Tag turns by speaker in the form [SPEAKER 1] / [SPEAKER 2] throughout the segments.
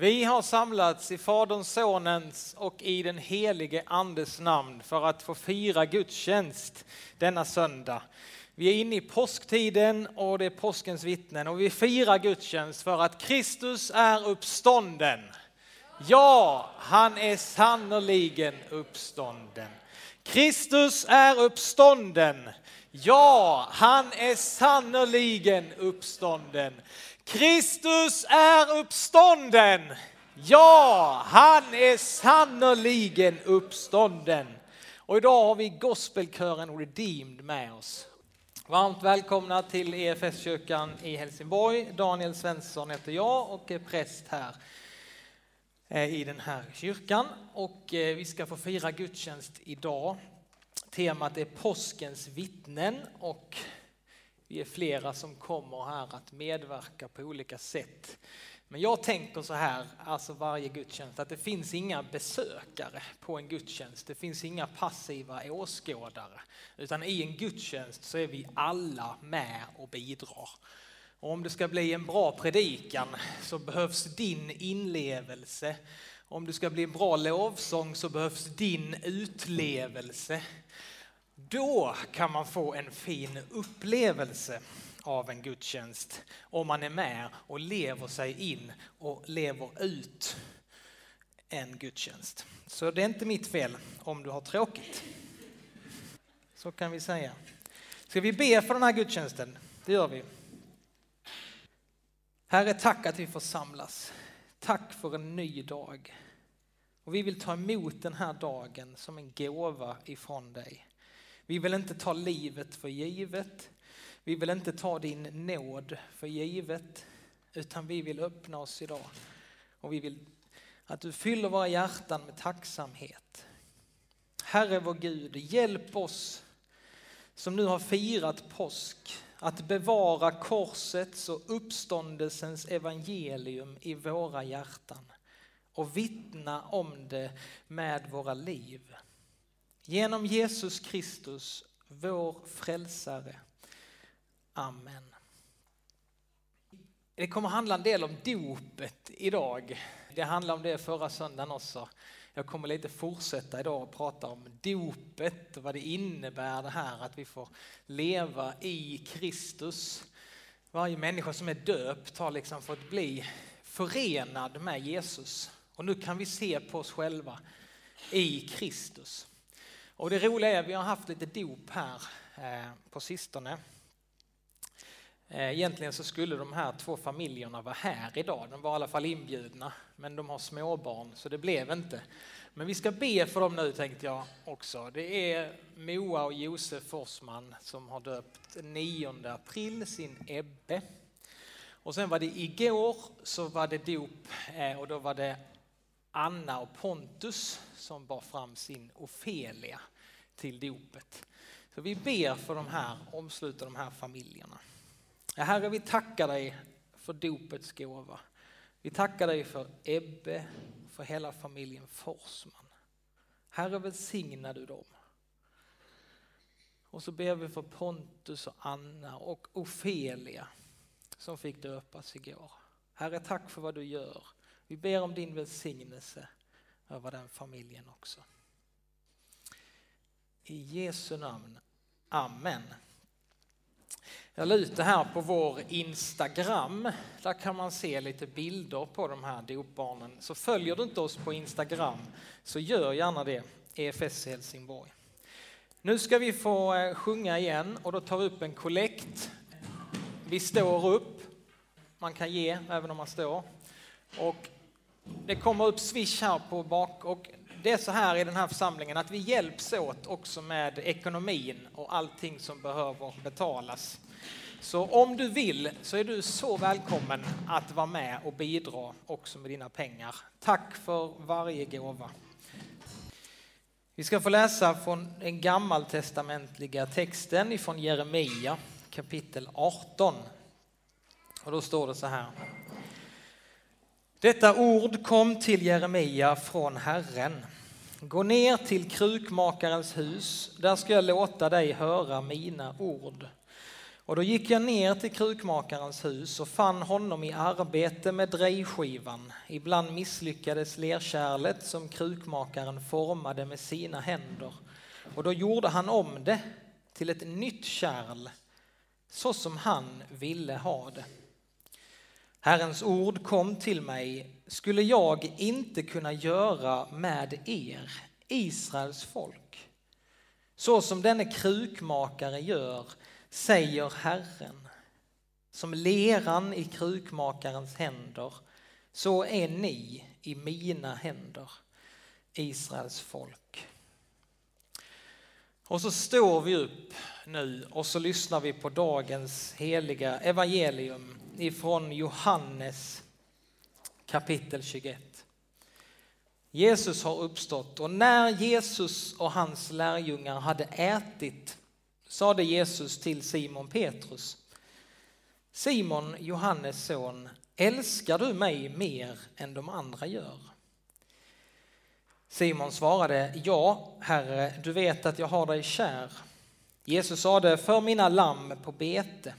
[SPEAKER 1] Vi har samlats i Faderns, Sonens och i den helige Andes namn för att få fira gudstjänst denna söndag. Vi är inne i påsktiden och det är påskens vittnen och vi firar gudstjänst för att Kristus är uppstånden. Ja, han är sannerligen uppstånden. Kristus är uppstånden. Ja, han är sannerligen uppstånden. Kristus är uppstånden. Ja, han är sannerligen uppstånden. Och idag har vi gospelkören Redeemed med oss. Varmt välkomna till EFS-kyrkan i Helsingborg. Daniel Svensson heter jag och är präst här eh, i den här kyrkan. Och eh, vi ska få fira gudstjänst idag. Temat är påskens vittnen och vi är flera som kommer här att medverka på olika sätt. Men jag tänker så här, alltså varje gudstjänst, att det finns inga besökare på en gudstjänst. Det finns inga passiva åskådare. Utan i en gudstjänst så är vi alla med och bidrar. Och om det ska bli en bra predikan så behövs din inlevelse. Om det ska bli en bra lovsång så behövs din utlevelse. Då kan man få en fin upplevelse av en gudstjänst om man är med och lever sig in och lever ut en gudstjänst. Så det är inte mitt fel om du har tråkigt. Så kan vi säga. Ska vi be för den här gudstjänsten? Det gör vi. Herre, tack att vi får samlas. Tack för en ny dag. Och vi vill ta emot den här dagen som en gåva ifrån dig. Vi vill inte ta livet för givet. Vi vill inte ta din nåd för givet, utan vi vill öppna oss idag. Och vi vill att du fyller våra hjärtan med tacksamhet. Herre vår Gud, hjälp oss som nu har firat påsk att bevara korsets och uppståndelsens evangelium i våra hjärtan och vittna om det med våra liv. Genom Jesus Kristus, vår frälsare. Amen. Det kommer handla en del om dopet idag. Det handlade om det förra söndagen också. Jag kommer lite fortsätta idag och prata om dopet och vad det innebär det här att vi får leva i Kristus. Varje människa som är döpt har liksom fått bli förenad med Jesus. Och nu kan vi se på oss själva i Kristus. Och det roliga är att vi har haft lite dop här eh, på sistone. Eh, egentligen så skulle de här två familjerna vara här idag. De var i alla fall inbjudna, men de har småbarn så det blev inte. Men vi ska be för dem nu tänkte jag också. Det är Moa och Josef Forsman som har döpt 9 april sin Ebbe. Och sen var det igår så var det dop eh, och då var det Anna och Pontus som bar fram sin Ofelia till dopet. Så vi ber för de här, omsluter de här familjerna. Ja, herre, vi tackar dig för dopets gåva. Vi tackar dig för Ebbe, för hela familjen Forsman. Herre, välsigna du dem. Och så ber vi för Pontus och Anna och Ofelia som fick döpas igår. Herre, tack för vad du gör. Vi ber om din välsignelse över den familjen också. I Jesu namn. Amen. Jag la ut det här på vår Instagram. Där kan man se lite bilder på de här dopbarnen. Så följer du inte oss på Instagram så gör gärna det, EFS Helsingborg. Nu ska vi få eh, sjunga igen och då tar vi upp en kollekt. Vi står upp. Man kan ge även om man står. Och det kommer upp swish här på bak och det är så här i den här församlingen att vi hjälps åt också med ekonomin och allting som behöver betalas. Så om du vill så är du så välkommen att vara med och bidra också med dina pengar. Tack för varje gåva. Vi ska få läsa från den gammaltestamentliga texten ifrån Jeremia kapitel 18. Och då står det så här. Detta ord kom till Jeremia från Herren. Gå ner till krukmakarens hus, där ska jag låta dig höra mina ord. Och då gick jag ner till krukmakarens hus och fann honom i arbete med drejskivan. Ibland misslyckades lerkärlet som krukmakaren formade med sina händer. Och då gjorde han om det till ett nytt kärl, så som han ville ha det. Herrens ord kom till mig, skulle jag inte kunna göra med er, Israels folk, så som denne krukmakare gör säger Herren. Som leran i krukmakarens händer, så är ni i mina händer, Israels folk. Och så står vi upp nu och så lyssnar vi på dagens heliga evangelium ifrån Johannes kapitel 21. Jesus har uppstått och när Jesus och hans lärjungar hade ätit sade Jesus till Simon Petrus. Simon, Johannes son, älskar du mig mer än de andra gör? Simon svarade, ja, Herre, du vet att jag har dig kär. Jesus sade, för mina lamm på bete.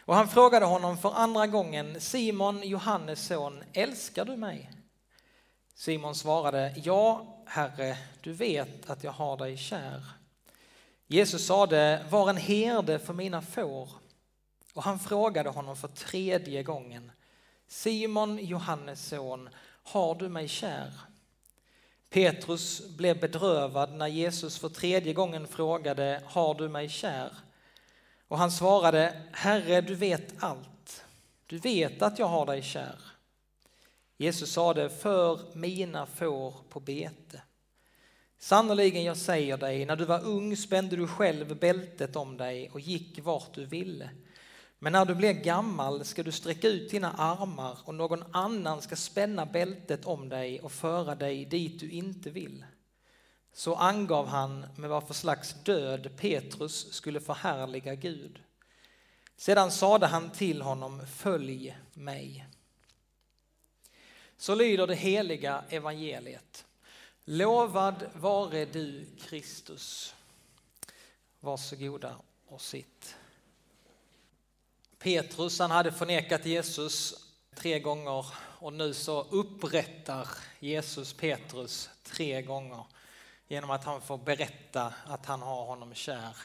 [SPEAKER 1] Och han frågade honom för andra gången, Simon, Johannes son, älskar du mig? Simon svarade, ja, Herre, du vet att jag har dig kär. Jesus sade, var en herde för mina får. Och han frågade honom för tredje gången, Simon, Johannes son, har du mig kär? Petrus blev bedrövad när Jesus för tredje gången frågade, har du mig kär? Och han svarade, Herre, du vet allt. Du vet att jag har dig kär. Jesus sade, för mina får på bete. Sannerligen, jag säger dig, när du var ung spände du själv bältet om dig och gick vart du ville. Men när du blir gammal ska du sträcka ut dina armar och någon annan ska spänna bältet om dig och föra dig dit du inte vill. Så angav han med vad för slags död Petrus skulle förhärliga Gud. Sedan sade han till honom, följ mig. Så lyder det heliga evangeliet. Lovad vare du Kristus. Varsågoda och sitt. Petrus han hade förnekat Jesus tre gånger och nu så upprättar Jesus Petrus tre gånger genom att han får berätta att han har honom kär.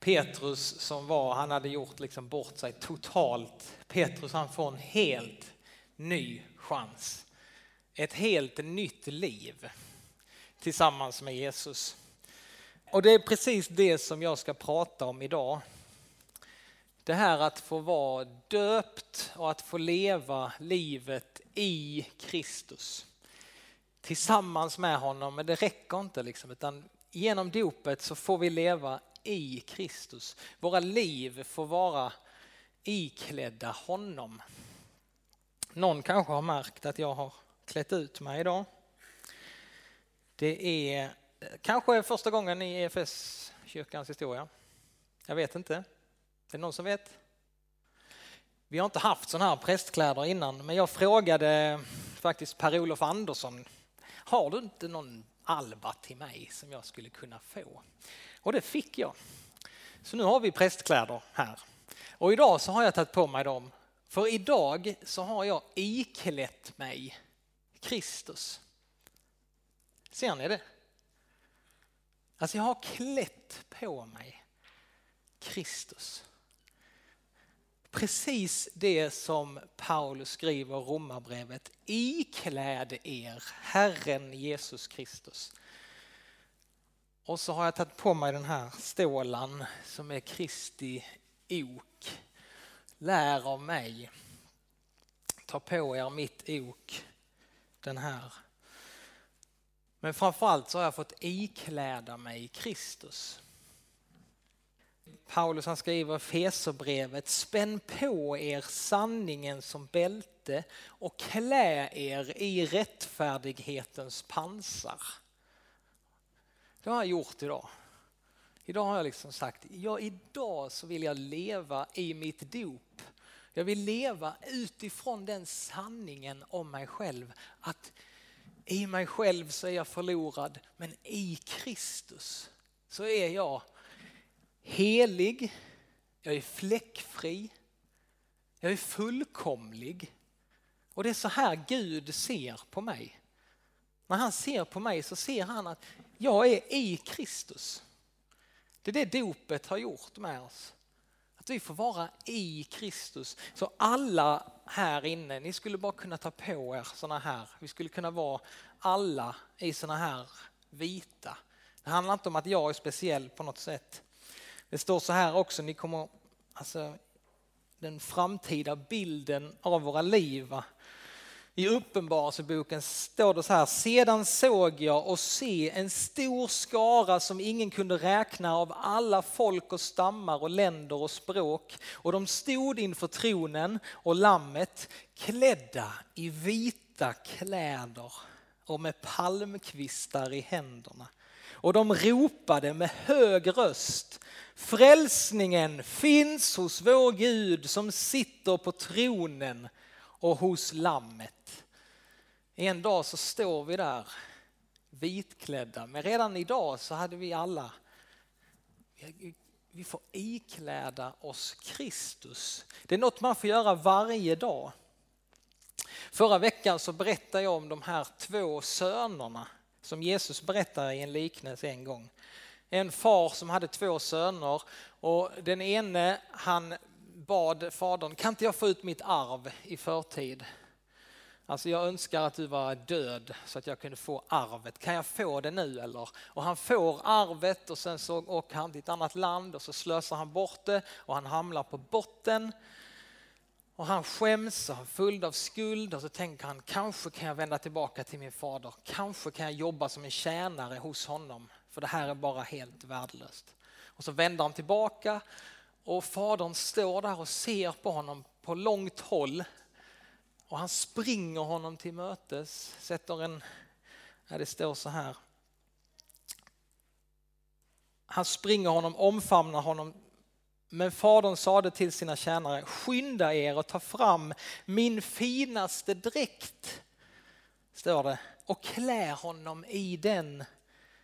[SPEAKER 1] Petrus som var, han hade gjort liksom bort sig totalt. Petrus han får en helt ny chans. Ett helt nytt liv tillsammans med Jesus. Och det är precis det som jag ska prata om idag. Det här att få vara döpt och att få leva livet i Kristus. Tillsammans med honom, men det räcker inte liksom, utan genom dopet så får vi leva i Kristus. Våra liv får vara iklädda honom. Någon kanske har märkt att jag har klätt ut mig idag. Det är eh, kanske första gången i EFS kyrkans historia. Jag vet inte. Är det någon som vet? Vi har inte haft sådana här prästkläder innan, men jag frågade faktiskt Per-Olof Andersson, har du inte någon Alba till mig som jag skulle kunna få? Och det fick jag. Så nu har vi prästkläder här. Och idag så har jag tagit på mig dem, för idag så har jag iklätt mig Kristus. Ser ni det? Alltså jag har klätt på mig Kristus. Precis det som Paulus skriver i Romarbrevet. Ikläd er Herren Jesus Kristus. Och så har jag tagit på mig den här stålan som är Kristi ok. Lär av mig. Ta på er mitt ok. Den här. Men framförallt så har jag fått ikläda mig Kristus. Paulus han skriver i Feserbrevet, spänn på er sanningen som bälte och klä er i rättfärdighetens pansar. Det har jag gjort idag. Idag har jag liksom sagt, ja idag så vill jag leva i mitt dop. Jag vill leva utifrån den sanningen om mig själv att i mig själv så är jag förlorad, men i Kristus så är jag helig, Jag är fläckfri. Jag är fullkomlig. Och det är så här Gud ser på mig. När han ser på mig så ser han att jag är i Kristus. Det är det dopet har gjort med oss. Att vi får vara i Kristus. Så alla här inne, ni skulle bara kunna ta på er sådana här. Vi skulle kunna vara alla i sådana här vita. Det handlar inte om att jag är speciell på något sätt. Det står så här också, ni kommer, alltså den framtida bilden av våra liv i Uppenbarelseboken står det så här, sedan såg jag och se en stor skara som ingen kunde räkna av alla folk och stammar och länder och språk och de stod inför tronen och lammet klädda i vita kläder och med palmkvistar i händerna. Och de ropade med hög röst, frälsningen finns hos vår Gud som sitter på tronen och hos lammet. En dag så står vi där vitklädda, men redan idag så hade vi alla, vi får ikläda oss Kristus. Det är något man får göra varje dag. Förra veckan så berättade jag om de här två sönerna som Jesus berättar i en liknelse en gång. En far som hade två söner och den ene han bad fadern, kan inte jag få ut mitt arv i förtid? Alltså jag önskar att du var död så att jag kunde få arvet. Kan jag få det nu eller? Och han får arvet och sen så åker han till ett annat land och så slösar han bort det och han hamnar på botten. Och han skäms och han är full av skuld och så tänker han kanske kan jag vända tillbaka till min fader. Kanske kan jag jobba som en tjänare hos honom för det här är bara helt värdelöst. Och så vänder han tillbaka och fadern står där och ser på honom på långt håll. Och han springer honom till mötes, sätter en, ja, det står så här. Han springer honom, omfamnar honom. Men fadern sade till sina tjänare, skynda er och ta fram min finaste dräkt, står det, och klä honom i den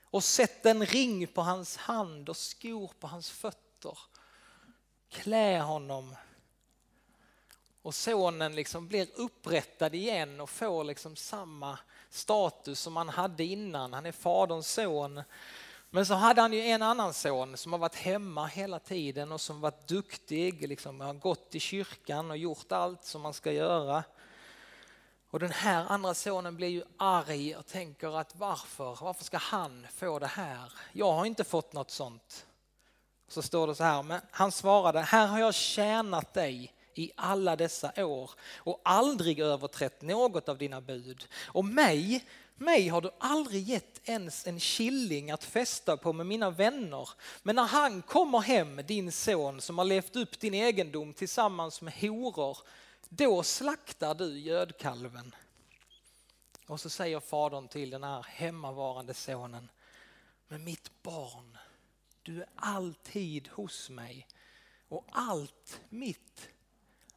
[SPEAKER 1] och sätt en ring på hans hand och skor på hans fötter klä honom. Och sonen liksom blir upprättad igen och får liksom samma status som han hade innan. Han är faderns son. Men så hade han ju en annan son som har varit hemma hela tiden och som varit duktig, liksom har gått i kyrkan och gjort allt som man ska göra. Och den här andra sonen blir ju arg och tänker att varför, varför ska han få det här? Jag har inte fått något sånt. Så står det så här, men han svarade, här har jag tjänat dig i alla dessa år och aldrig överträtt något av dina bud. Och mig, mig har du aldrig gett ens en killing att fästa på med mina vänner. Men när han kommer hem, din son som har levt upp din egendom tillsammans med horor, då slaktar du gödkalven. Och så säger fadern till den här hemmavarande sonen, men mitt barn, du är alltid hos mig och allt mitt,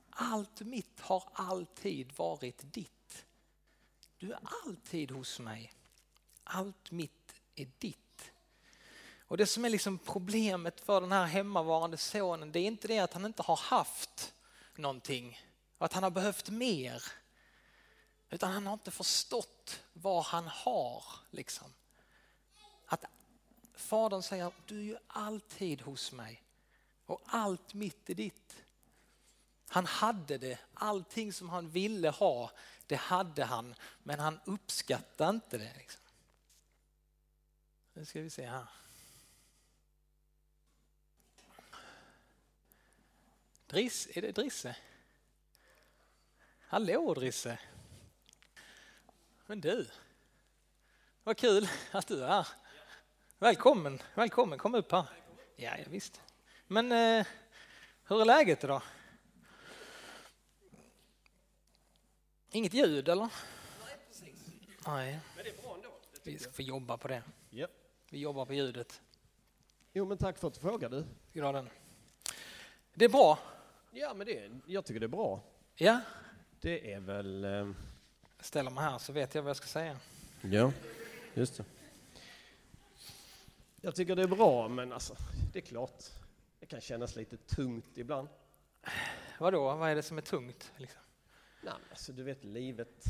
[SPEAKER 1] allt mitt har alltid varit ditt. Du är alltid hos mig. Allt mitt är ditt. Och det som är liksom problemet för den här hemmavarande sonen, det är inte det att han inte har haft någonting att han har behövt mer. Utan han har inte förstått vad han har. Liksom. Att Fadern säger, du är ju alltid hos mig och allt mitt är ditt. Han hade det, allting som han ville ha, det hade han, men han uppskattade inte det. Liksom. Nu ska vi se här. Driss, är det Drisse? Hallå Drisse! Men du, vad kul att du är här. Välkommen, välkommen, kom upp här. Ja, ja visst. Men eh, hur är läget idag? Inget ljud eller?
[SPEAKER 2] Nej, precis.
[SPEAKER 1] Nej.
[SPEAKER 2] Men det är bra ändå.
[SPEAKER 1] Vi får jobba på det.
[SPEAKER 2] Ja.
[SPEAKER 1] Vi jobbar på ljudet.
[SPEAKER 2] Jo, men tack för att du frågade.
[SPEAKER 1] Graden. Det är bra.
[SPEAKER 2] Ja, men det, jag tycker det är bra.
[SPEAKER 1] Ja.
[SPEAKER 2] Det är väl... Eh...
[SPEAKER 1] Jag ställer mig här så vet jag vad jag ska säga.
[SPEAKER 2] Ja, just det. Jag tycker det är bra, men alltså, det är klart. Det kan kännas lite tungt ibland.
[SPEAKER 1] Vadå, vad är det som är tungt? Liksom?
[SPEAKER 2] Nej, alltså du vet livet,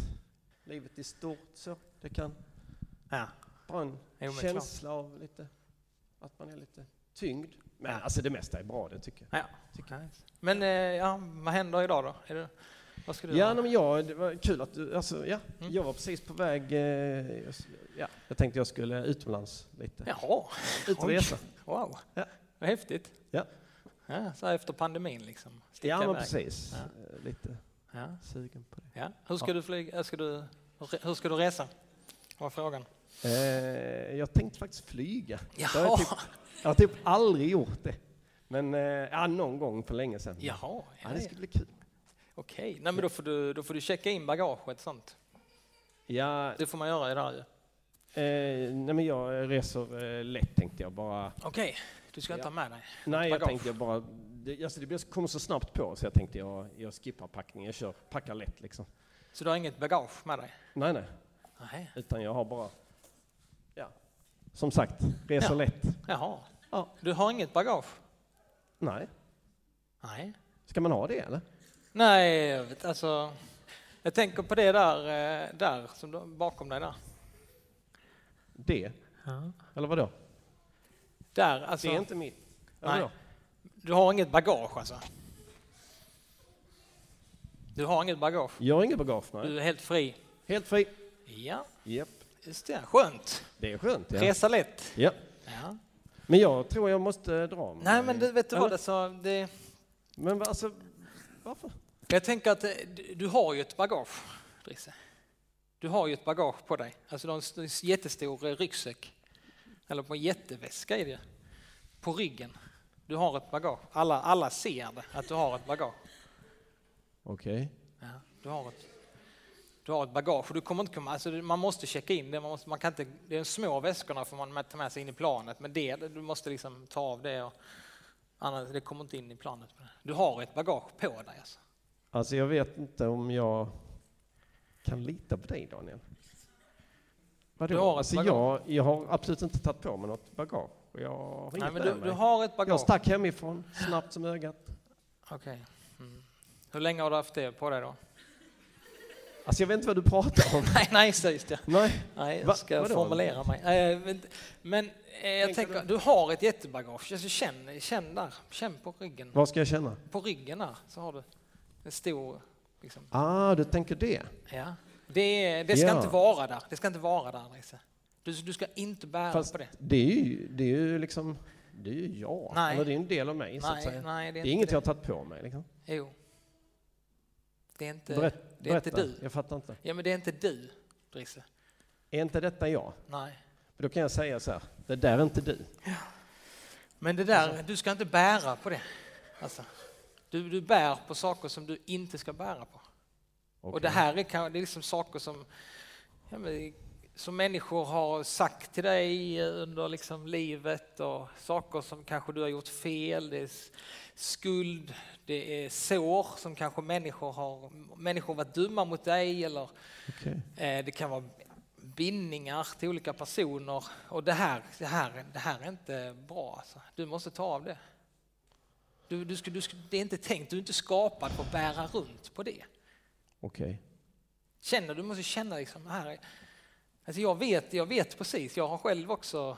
[SPEAKER 2] livet i stort så. Det kan
[SPEAKER 1] Ja.
[SPEAKER 2] vara en
[SPEAKER 1] Jo,
[SPEAKER 2] känsla av lite, att man är lite tyngd. Men alltså det mesta är bra det tycker jag.
[SPEAKER 1] Ja. Men eh, ja, vad händer idag då? Är det, vad ska du
[SPEAKER 2] Ja, men jag, det var kul att du, alltså ja,
[SPEAKER 1] Mm.
[SPEAKER 2] jag var precis på väg, eh, jag, ja, jag tänkte jag skulle utomlands lite.
[SPEAKER 1] Jaha,
[SPEAKER 2] Ut och resa.
[SPEAKER 1] wow,
[SPEAKER 2] Ja.
[SPEAKER 1] vad häftigt.
[SPEAKER 2] Ja.
[SPEAKER 1] Ja, så här efter pandemin liksom. Sticka
[SPEAKER 2] Ja, men
[SPEAKER 1] iväg.
[SPEAKER 2] precis.
[SPEAKER 1] Ja.
[SPEAKER 2] Eh, Lite
[SPEAKER 1] Ja.
[SPEAKER 2] sugen på det.
[SPEAKER 1] Ja. Hur ska du flyga? Ska du, hur ska du resa? Var frågan.
[SPEAKER 2] Eh, jag tänkte faktiskt flyga. Jag har,
[SPEAKER 1] Jaha,
[SPEAKER 2] typ, jag har typ aldrig gjort det. Men eh, ja, någon gång för länge sedan.
[SPEAKER 1] Jaha
[SPEAKER 2] Ja,
[SPEAKER 1] ja,
[SPEAKER 2] det
[SPEAKER 1] ja.
[SPEAKER 2] skulle bli kul.
[SPEAKER 1] okej. Nej, men då får, du, då får du checka in bagaget sånt.
[SPEAKER 2] Ja,
[SPEAKER 1] Det får man göra idag ju.
[SPEAKER 2] eh, nej, men jag reser eh, lätt tänkte jag bara.
[SPEAKER 1] Okej, du ska inte
[SPEAKER 2] Ja.
[SPEAKER 1] ha med dig.
[SPEAKER 2] Nej, jag tänkte jag bara. Det, alltså, det blir- kommer så snabbt på så jag tänkte jag, jag skippar packningen. Jag kör, packar lätt liksom.
[SPEAKER 1] Så du har inget bagage med dig?
[SPEAKER 2] Nej, nej,
[SPEAKER 1] Nej.
[SPEAKER 2] utan jag har bara. Ja, som sagt, reser
[SPEAKER 1] Ja.
[SPEAKER 2] lätt.
[SPEAKER 1] Jaha.
[SPEAKER 2] Ja.
[SPEAKER 1] Du har inget bagage?
[SPEAKER 2] Nej,
[SPEAKER 1] Nej.
[SPEAKER 2] ska man ha det eller?
[SPEAKER 1] Nej, jag vet, alltså. Jag tänker på det där, eh, där som du, bakom dig där.
[SPEAKER 2] Det? Eller vadå?
[SPEAKER 1] Där, alltså.
[SPEAKER 2] det är inte mitt. Eller
[SPEAKER 1] Nej.
[SPEAKER 2] vadå?
[SPEAKER 1] Du har inget bagage alltså? Du har inget bagage?
[SPEAKER 2] Jag har inget bagage, nej.
[SPEAKER 1] Du är helt fri?
[SPEAKER 2] Helt fri.
[SPEAKER 1] Ja,
[SPEAKER 2] Japp.
[SPEAKER 1] just det. Skönt.
[SPEAKER 2] Det är skönt. Ja.
[SPEAKER 1] Resa lätt.
[SPEAKER 2] ja.
[SPEAKER 1] Ja.
[SPEAKER 2] Men jag tror jag måste dra mig.
[SPEAKER 1] Nej, men det, vet du
[SPEAKER 2] Eller?
[SPEAKER 1] vad? Alltså, det,
[SPEAKER 2] Men alltså, varför?
[SPEAKER 1] jag tänker att eh, du, du har ju ett bagage, Drisse. Du har ju ett bagage på dig. Alltså du har en st- jättestor eh, ryggsäck. Eller på en jätteväska är det. På ryggen. Du har ett bagage. Alla, alla ser det, att du har ett bagage.
[SPEAKER 2] Okej.
[SPEAKER 1] Ja, du, har ett, du har ett bagage och du kommer inte komma, alltså man måste checka in det. Man måste, man kan inte, det är de små väskorna får man med- ta med sig in i planet, men det, du måste liksom ta av det. Och, annars, det kommer inte in i planet. Du har ett bagage på dig. Alltså.
[SPEAKER 2] Alltså jag vet inte om jag kan lita på dig Daniel. Vadå?
[SPEAKER 1] Du har ett
[SPEAKER 2] alltså, jag, jag har absolut inte tagit på mig något bagage. Jag har
[SPEAKER 1] Nej, men du, du har ett
[SPEAKER 2] Jag
[SPEAKER 1] bagage.
[SPEAKER 2] stack hemifrån, snabbt som ögat.
[SPEAKER 1] Okej. Mm. Hur länge har du haft det på dig då?
[SPEAKER 2] Alltså jag vet inte vad du pratar om.
[SPEAKER 1] Nej, nej, just det.
[SPEAKER 2] Nej.
[SPEAKER 1] Nej, jag
[SPEAKER 2] Va-
[SPEAKER 1] ska
[SPEAKER 2] vadå?
[SPEAKER 1] formulera mig. Eh, men- eh, jag
[SPEAKER 2] Tänker
[SPEAKER 1] tänker, du har ett jättebagage. Alltså, känn, känn där, känn på ryggen.
[SPEAKER 2] Vad ska jag känna?
[SPEAKER 1] På ryggen där så har du en stor, liksom,
[SPEAKER 2] Ah, du tänker det?
[SPEAKER 1] Ja, det, det ska
[SPEAKER 2] Ja.
[SPEAKER 1] inte vara där. Det ska inte vara där, Nisse. Du, du ska inte bära
[SPEAKER 2] Fast
[SPEAKER 1] på det.
[SPEAKER 2] det är ju, det är ju liksom, det är ju jag.
[SPEAKER 1] Nej.
[SPEAKER 2] Eller det är en del av mig så att
[SPEAKER 1] Nej,
[SPEAKER 2] säga.
[SPEAKER 1] nej, det är,
[SPEAKER 2] Det är inget
[SPEAKER 1] det.
[SPEAKER 2] jag har tagit på mig liksom.
[SPEAKER 1] Jo. Det är inte,
[SPEAKER 2] Berätt,
[SPEAKER 1] det är inte du.
[SPEAKER 2] Jag fattar inte.
[SPEAKER 1] Ja, men det är inte du, Drisse.
[SPEAKER 2] Är inte detta jag?
[SPEAKER 1] Nej.
[SPEAKER 2] Då kan jag säga så här, det där är inte du.
[SPEAKER 1] Men det där, du ska inte bära på det. Alltså, du, du bär på saker som du inte ska bära på. Och
[SPEAKER 2] Okej.
[SPEAKER 1] det här är, det är liksom saker som, ja, men, som människor har sagt till dig under liksom livet och saker som kanske du har gjort fel. Det är skuld, det är sår som kanske människor har människor varit dumma mot dig eller
[SPEAKER 2] Okej.
[SPEAKER 1] eh, det kan vara bindningar till olika personer. Och det här, det här, det här är inte bra. Alltså. Du måste ta av det. Du, du ska, du ska, det är inte tänkt, du är inte skapad för att bära runt på det.
[SPEAKER 2] Okej.
[SPEAKER 1] Känner, du måste känna liksom, här är, alltså jag, vet, jag vet precis, jag har själv också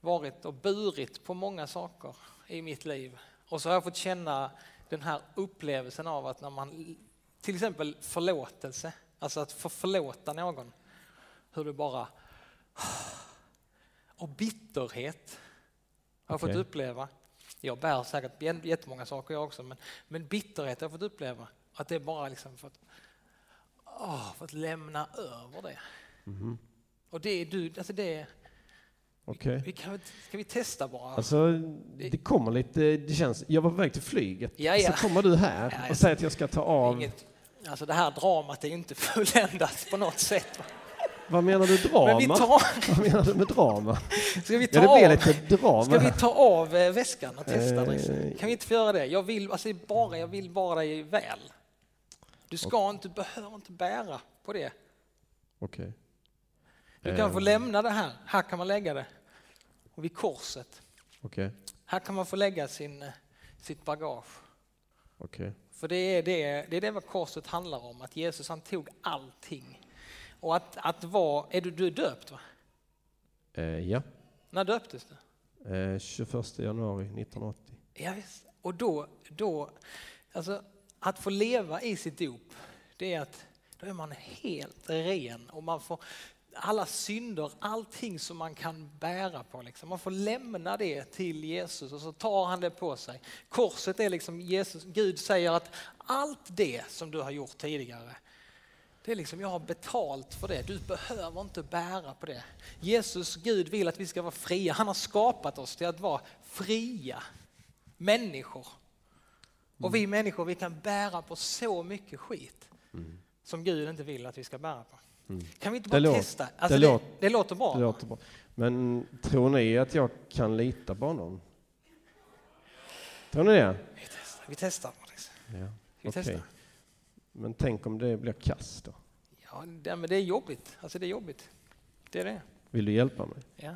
[SPEAKER 1] varit och burit på många saker i mitt liv. Och så har jag fått känna den här upplevelsen av att när man, till exempel förlåtelse, alltså att få förlåta någon, hur du bara, och bitterhet har jag
[SPEAKER 2] Okej.
[SPEAKER 1] fått uppleva. Jag bär säkert jä- jättemånga saker jag också, men, men bitterhet har jag fått uppleva. Att det bara liksom för att, åh, för att lämna över det.
[SPEAKER 2] Mhm.
[SPEAKER 1] Och det är du, alltså det,
[SPEAKER 2] Okej.
[SPEAKER 1] vi kan, ska vi testa bara?
[SPEAKER 2] Alltså, det kommer lite, det känns, jag var på väg till flyget.
[SPEAKER 1] Ja, ja.
[SPEAKER 2] Så kommer du här
[SPEAKER 1] Ja,
[SPEAKER 2] och säger att jag ska ta av,
[SPEAKER 1] Inget, alltså det här dramat är ju inte fulländat på något sätt. va?
[SPEAKER 2] vad menar du
[SPEAKER 1] Men vi
[SPEAKER 2] drama?
[SPEAKER 1] tar,
[SPEAKER 2] Vad menar du med drama?
[SPEAKER 1] ska vi ta
[SPEAKER 2] Ja,
[SPEAKER 1] av, ska vi ta av eh, väskan och testa?
[SPEAKER 2] Eh.
[SPEAKER 1] Kan vi inte få göra det? Jag vill, alltså bara, jag vill bara dig väl. Du ska inte, behöver inte bära på det.
[SPEAKER 2] Okej.
[SPEAKER 1] Du kan få
[SPEAKER 2] Eh,
[SPEAKER 1] lämna det här. Här kan man lägga det. Och vid korset.
[SPEAKER 2] Okej.
[SPEAKER 1] Här kan man få lägga sin, eh, sitt bagage.
[SPEAKER 2] Okej.
[SPEAKER 1] För det är det, det är det vad korset handlar om, att Jesus han tog allting. Och att, att vara, är du, du är döpt va?
[SPEAKER 2] Eh, ja,
[SPEAKER 1] När döptes du?
[SPEAKER 2] eh, 21 januari 1980.
[SPEAKER 1] Ja, visst. Och då, då, alltså att få leva i sitt dop, det är att då är man helt ren och man får alla synder, allting som man kan bära på. Liksom. Man får lämna det till Jesus och så tar han det på sig. Korset är liksom Jesus, Gud säger att allt det som du har gjort tidigare, det är liksom jag har betalt för det. Du behöver inte bära på det. Jesus, Gud vill att vi ska vara fria. Han har skapat oss till att vara fria människor. Och vi människor vi kan bära på så mycket skit som Gud inte vill att vi ska bära på. Kan vi inte bara
[SPEAKER 2] Det
[SPEAKER 1] testa? Alltså
[SPEAKER 2] det
[SPEAKER 1] det,
[SPEAKER 2] låter-
[SPEAKER 1] det låter bra.
[SPEAKER 2] Det låter bra. Men tror ni att jag kan lita på honom? Tror ni det?
[SPEAKER 1] Vi testar. Vi testar.
[SPEAKER 2] Ja.
[SPEAKER 1] Vi
[SPEAKER 2] Okej.
[SPEAKER 1] testar.
[SPEAKER 2] Men tänk om det blir kast då?
[SPEAKER 1] Ja, det, men det är jobbigt. Alltså det är jobbigt. Det är det.
[SPEAKER 2] Vill du hjälpa mig?
[SPEAKER 1] Ja.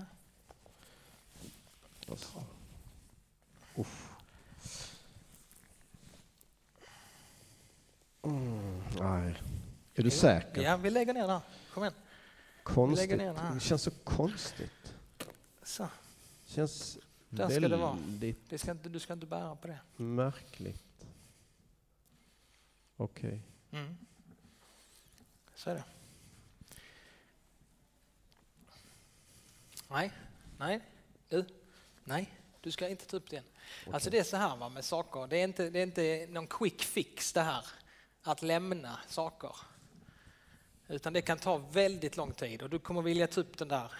[SPEAKER 2] Mm, nej. Är du säker?
[SPEAKER 1] Ja, vi lägger ner där. Kom igen.
[SPEAKER 2] Konstigt.
[SPEAKER 1] lägger ner den här.
[SPEAKER 2] Det känns så konstigt.
[SPEAKER 1] Så.
[SPEAKER 2] känns
[SPEAKER 1] Där ska det vara.
[SPEAKER 2] väldigt
[SPEAKER 1] Det ska inte, du ska inte bära på det.
[SPEAKER 2] märkligt. Okej.
[SPEAKER 1] Mm. Så är det. Nej, nej, du, nej, du ska inte ta upp det än. Alltså det är så här va, med saker, det är, inte, det är inte någon quick fix det här, att lämna saker. Utan det kan ta väldigt lång tid och du kommer vilja ta upp den där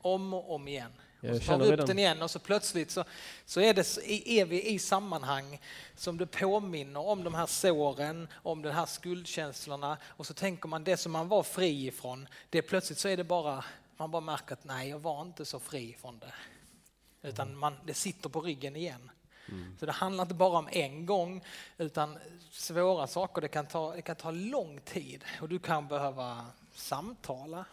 [SPEAKER 1] om och om igen. Och så tar vi upp
[SPEAKER 2] redan-
[SPEAKER 1] den igen och så plötsligt så, så är, det, är vi i sammanhang som det påminner om de här såren, om de här skuldkänslorna och så tänker man det som man var fri ifrån, det plötsligt så är det bara, man bara märker att nej, jag var inte så fri från det. Utan man, det sitter på ryggen igen. Mm. Så det handlar inte bara om en gång, utan svåra saker, det kan, ta, det kan ta lång tid och du kan behöva samtala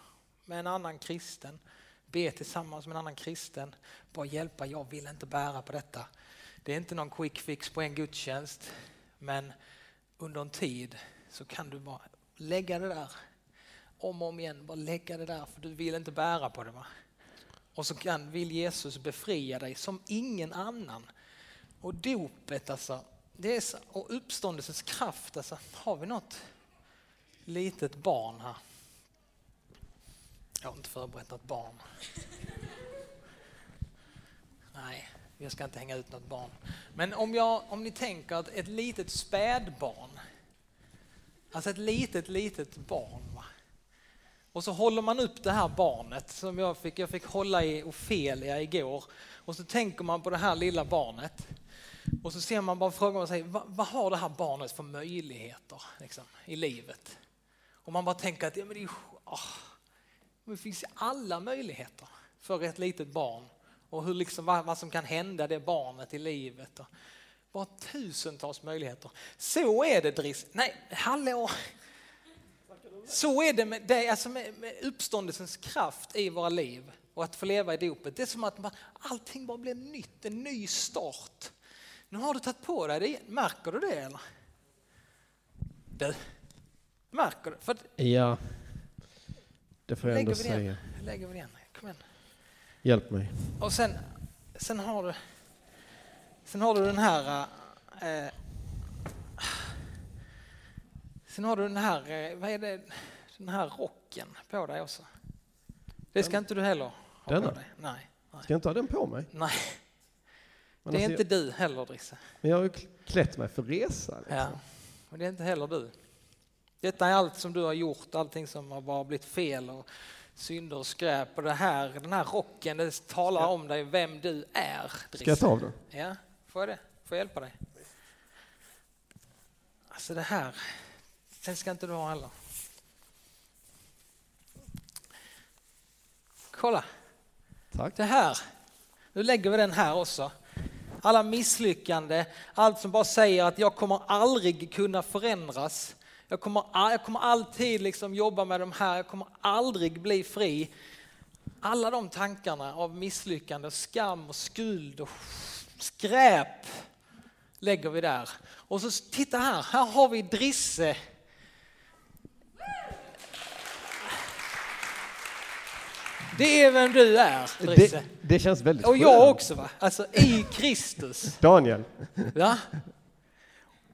[SPEAKER 1] med en annan kristen, be tillsammans med en annan kristen, bara hjälpa, jag vill inte bära på detta. Det är inte någon quick fix på en gudstjänst, men under en tid så kan du bara lägga det där om och om igen, bara lägga det där för du vill inte bära på det. Va? Och så kan, vill Jesus befria dig som ingen annan. Och dopet alltså, det är så, och uppståndelsens kraft, alltså, har vi något litet barn här? Jag har inte förberett något barn. Nej, jag ska inte hänga ut något barn. Men om, jag, om ni tänker att ett litet spädbarn, alltså ett litet, litet barn. Va? Och så håller man upp det här barnet som jag fick, jag fick hålla i Ofelia igår. Och så tänker man på det här lilla barnet. Mm. Och så ser man bara frågan sig, vad, vad har det här barnet för möjligheter liksom, i livet? Och man bara tänker att ja, men det, är, ju- ah, det finns alla möjligheter för ett litet barn. Och hur liksom, vad, vad som kan hända det barnet i livet. Och bara tusentals möjligheter. Så är det Driss. Nej, hallå! Så är det med, det, alltså med, med uppståndelsens kraft i våra liv och att få leva i dopet. Det är som att man, allting bara blir nytt, en ny start. Nu har du tagit på dig det igen. Märker du det eller? Du, märker du? För
[SPEAKER 2] Ja, det får jag ändå
[SPEAKER 1] lägger det
[SPEAKER 2] säga.
[SPEAKER 1] Lägger vi igen. Kom igen.
[SPEAKER 2] Hjälp mig.
[SPEAKER 1] Och sen, sen har du Sen har du den här eh, Sen har du den här, eh, vad är det, den här rocken på dig också. Det ska inte du heller ha
[SPEAKER 2] Denna?
[SPEAKER 1] på dig. Nej, nej.
[SPEAKER 2] Ska jag inte ha den på mig?
[SPEAKER 1] nej.
[SPEAKER 2] Men
[SPEAKER 1] det är
[SPEAKER 2] alltså,
[SPEAKER 1] inte du heller Drisse.
[SPEAKER 2] Men jag har ju klätt mig för resa. Liksom.
[SPEAKER 1] Ja. Och det är inte heller du. Detta är allt som du har gjort, allting som har bara blivit fel och synder och skräp. Och det här, den här rocken, det talar om dig, vem du är. Drisse.
[SPEAKER 2] Ska jag ta av den?
[SPEAKER 1] Ja, får jag det? Får jag hjälpa dig? Alltså det här, den ska inte du ha heller. Kolla,
[SPEAKER 2] Tack.
[SPEAKER 1] det här. Nu lägger vi den här också. Alla misslyckande, allt som bara säger att jag kommer aldrig kunna förändras. Jag kommer, jag kommer alltid liksom jobba med de här, jag kommer aldrig bli fri. alla de tankarna av misslyckande, skam och skuld och skräp lägger vi där. Och så titta här, här har vi Drisse. Det är vem du är, Drisse.
[SPEAKER 2] Det, det känns väldigt
[SPEAKER 1] Och jag
[SPEAKER 2] skönt.
[SPEAKER 1] också va, alltså i Kristus.
[SPEAKER 2] Daniel.
[SPEAKER 1] Ja.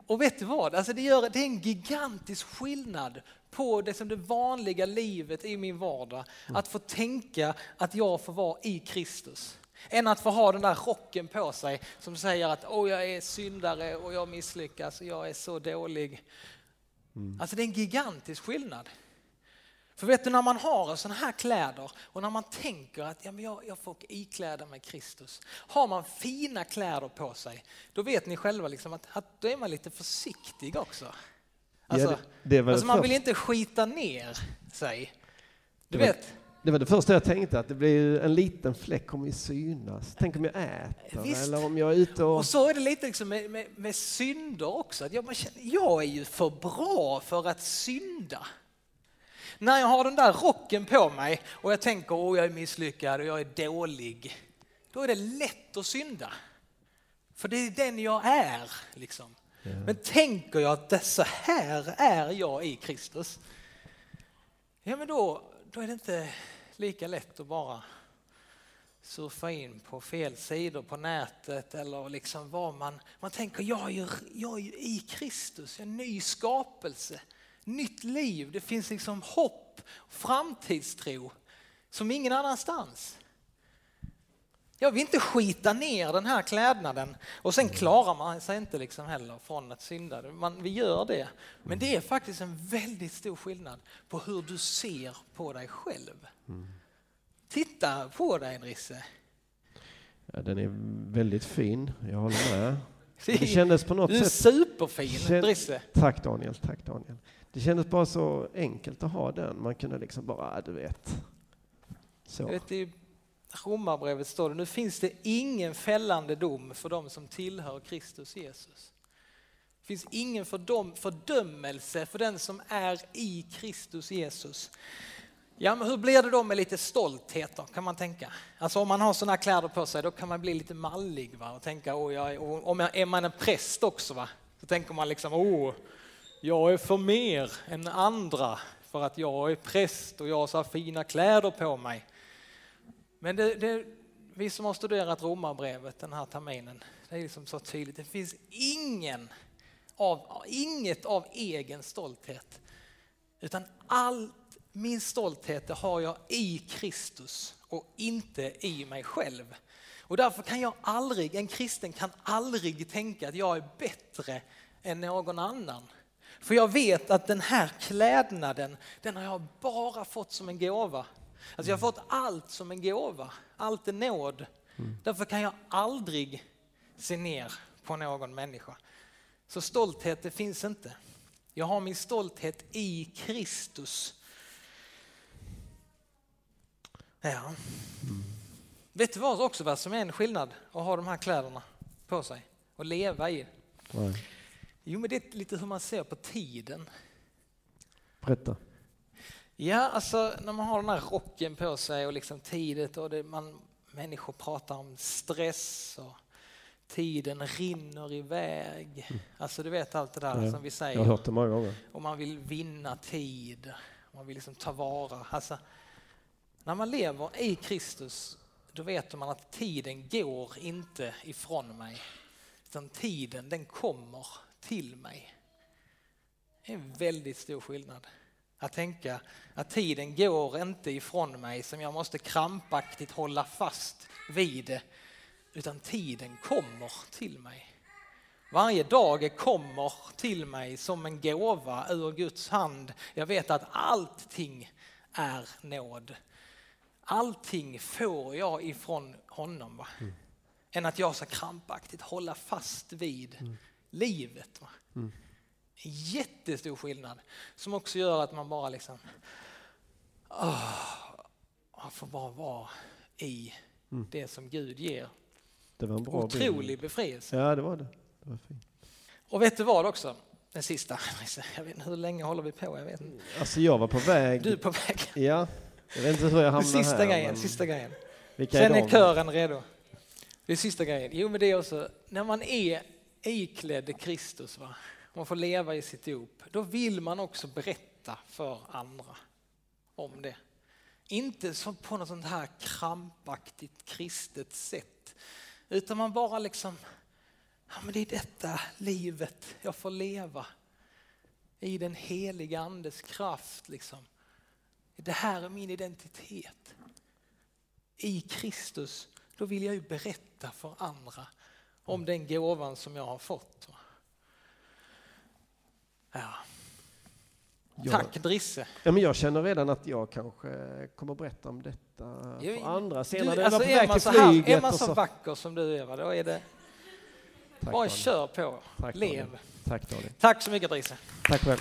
[SPEAKER 1] Och vet du vad, alltså det, gör, det är en gigantisk skillnad på det som det vanliga livet i min vardag. Att få tänka att jag får vara i Kristus. Än att få ha den där rocken på sig som säger att Åh, jag är syndare och jag misslyckas och jag är så dålig. Alltså det är en gigantisk skillnad. För vet du när man har sådana här kläder och när man tänker att ja, men jag, jag får ikläda mig Kristus. Har man fina kläder på sig, då vet ni själva liksom att, att då är man lite försiktig också. Alltså,
[SPEAKER 2] det- det var
[SPEAKER 1] alltså
[SPEAKER 2] det
[SPEAKER 1] man
[SPEAKER 2] första.
[SPEAKER 1] vill inte skita ner sig. Du
[SPEAKER 2] Det var-
[SPEAKER 1] vet,
[SPEAKER 2] Det var det första jag tänkte, att det blir en liten fläck kommer ju synas. Tänk om jag äter
[SPEAKER 1] Visst.
[SPEAKER 2] eller om jag är ute och...
[SPEAKER 1] och så är det lite liksom med, med, med synder också. Att jag, man känner, jag är ju för bra för att synda. När jag har den där rocken på mig och jag tänker att jag är misslyckad och jag är dålig. Då är det lätt att synda. För det är den jag är. Liksom. Men tänker jag att det, så här är jag i Kristus. Ja men då, då är det inte lika lätt att bara surfa in på fel sidor på nätet eller liksom vad man, man tänker jag är, ju, jag är ju i Kristus, jag är en ny skapelse, nytt liv, det finns liksom hopp, framtidstro som ingen annanstans. Jag vill inte skita ner den här klädnaden och sen klarar man sig inte liksom heller från att synda. Man, vi gör det. Men det är faktiskt en väldigt stor skillnad på hur du ser på dig själv. Titta på dig Drisse.
[SPEAKER 2] Ja, den är väldigt fin, jag håller med. Det kändes på något
[SPEAKER 1] Du är
[SPEAKER 2] sätt...
[SPEAKER 1] superfin Drisse.
[SPEAKER 2] Tack Daniel, tack Daniel. Det kändes bara så enkelt att ha den. Man kunde liksom bara, ah, du vet.
[SPEAKER 1] Jag
[SPEAKER 2] Så.
[SPEAKER 1] vet, I Romarbrevet står det, nu finns det ingen fällande dom för dem som tillhör Kristus Jesus. Det finns ingen fördom, fördömelse för den som är i Kristus Jesus. Ja, men hur blir det då med lite stolthet då, kan man tänka? Alltså om man har sådana kläder på sig, då kan man bli lite mallig va? och tänka, åh, jag är, och om jag, är man en präst också, va? så tänker man liksom, åh, jag är för mer än andra för att jag är präst och jag har så här fina kläder på mig. Men det, det, vi som har studerat Romarbrevet den här terminen, det är liksom så tydligt. Det finns ingen av, inget av egen stolthet. Utan allt min stolthet det har jag i Kristus och inte i mig själv. Och därför kan jag aldrig, en kristen kan aldrig tänka att jag är bättre än någon annan. För jag vet att den här klädnaden, den har jag bara fått som en gåva. Alltså jag har fått allt som en gåva, allt är nåd. Därför kan jag aldrig se ner på någon människa. Så stolthet, det finns inte. Jag har min stolthet i Kristus. Ja. Vet du vad också vad som är en skillnad att ha de här kläderna på sig och leva i?
[SPEAKER 2] Nej.
[SPEAKER 1] Jo, men det är lite hur man ser på tiden.
[SPEAKER 2] Berätta.
[SPEAKER 1] Ja, alltså när man har den här rocken på sig och liksom tidet och det, man, människor pratar om stress och tiden rinner iväg. Alltså du vet allt det där
[SPEAKER 2] Ja,
[SPEAKER 1] som vi
[SPEAKER 2] Jag
[SPEAKER 1] säger.
[SPEAKER 2] har hört det många gånger.
[SPEAKER 1] och man vill vinna tid. Man vill liksom ta vara. Alltså, när man lever i Kristus, då vet man att tiden går inte ifrån mig. Utan tiden, den kommer till mig. Det är en väldigt stor skillnad. Att tänka att tiden går inte ifrån mig som jag måste krampaktigt hålla fast vid. Utan tiden kommer till mig. Varje dag kommer till mig som en gåva ur Guds hand. Jag vet att allting är nåd. Allting får jag ifrån honom. Va? Än att jag ska krampaktigt hålla fast vid livet. Va? En jättestor skillnad som också gör att man bara liksom åh, man får bara vara i det som Gud ger.
[SPEAKER 2] Det var en bra
[SPEAKER 1] Otrolig
[SPEAKER 2] bild.
[SPEAKER 1] befrielse.
[SPEAKER 2] Ja, det var det. Det var fint.
[SPEAKER 1] Och vet du vad också? Den sista. Jag vet inte hur länge håller vi på? Jag vet inte.
[SPEAKER 2] Alltså jag var på väg...
[SPEAKER 1] Du är på väg.
[SPEAKER 2] Ja, Jag vet inte hur jag hamnade
[SPEAKER 1] Sista
[SPEAKER 2] här.
[SPEAKER 1] grejen,
[SPEAKER 2] men
[SPEAKER 1] sista grejen.
[SPEAKER 2] vilka
[SPEAKER 1] Sen är
[SPEAKER 2] de?
[SPEAKER 1] kören redo. Det är sista grejen. Jo, men det är också när man är iklädd Kristus, va? man får leva i sitt dop, då vill man också berätta för andra om det. Inte på något sånt här krampaktigt kristet sätt, utan man bara liksom, ja men det är detta livet jag får leva i den heliga andes kraft liksom. Det här är min identitet. I Kristus, då vill jag ju berätta för andra om den gåvan som jag har fått. Ja.
[SPEAKER 2] Ja.
[SPEAKER 1] Tack Drisse.
[SPEAKER 2] Ja, men jag känner redan att jag kanske kommer att berätta om detta
[SPEAKER 1] Jo,
[SPEAKER 2] för andra senare.
[SPEAKER 1] Du, alltså
[SPEAKER 2] jag
[SPEAKER 1] är, man så här, är man
[SPEAKER 2] och
[SPEAKER 1] så vacker som du är, då är det
[SPEAKER 2] Tack,
[SPEAKER 1] bara
[SPEAKER 2] Daniel.
[SPEAKER 1] kör på.
[SPEAKER 2] Tack,
[SPEAKER 1] Lev.
[SPEAKER 2] Daniel. Tack Daniel.
[SPEAKER 1] Tack så mycket Drisse.
[SPEAKER 2] Tack själv.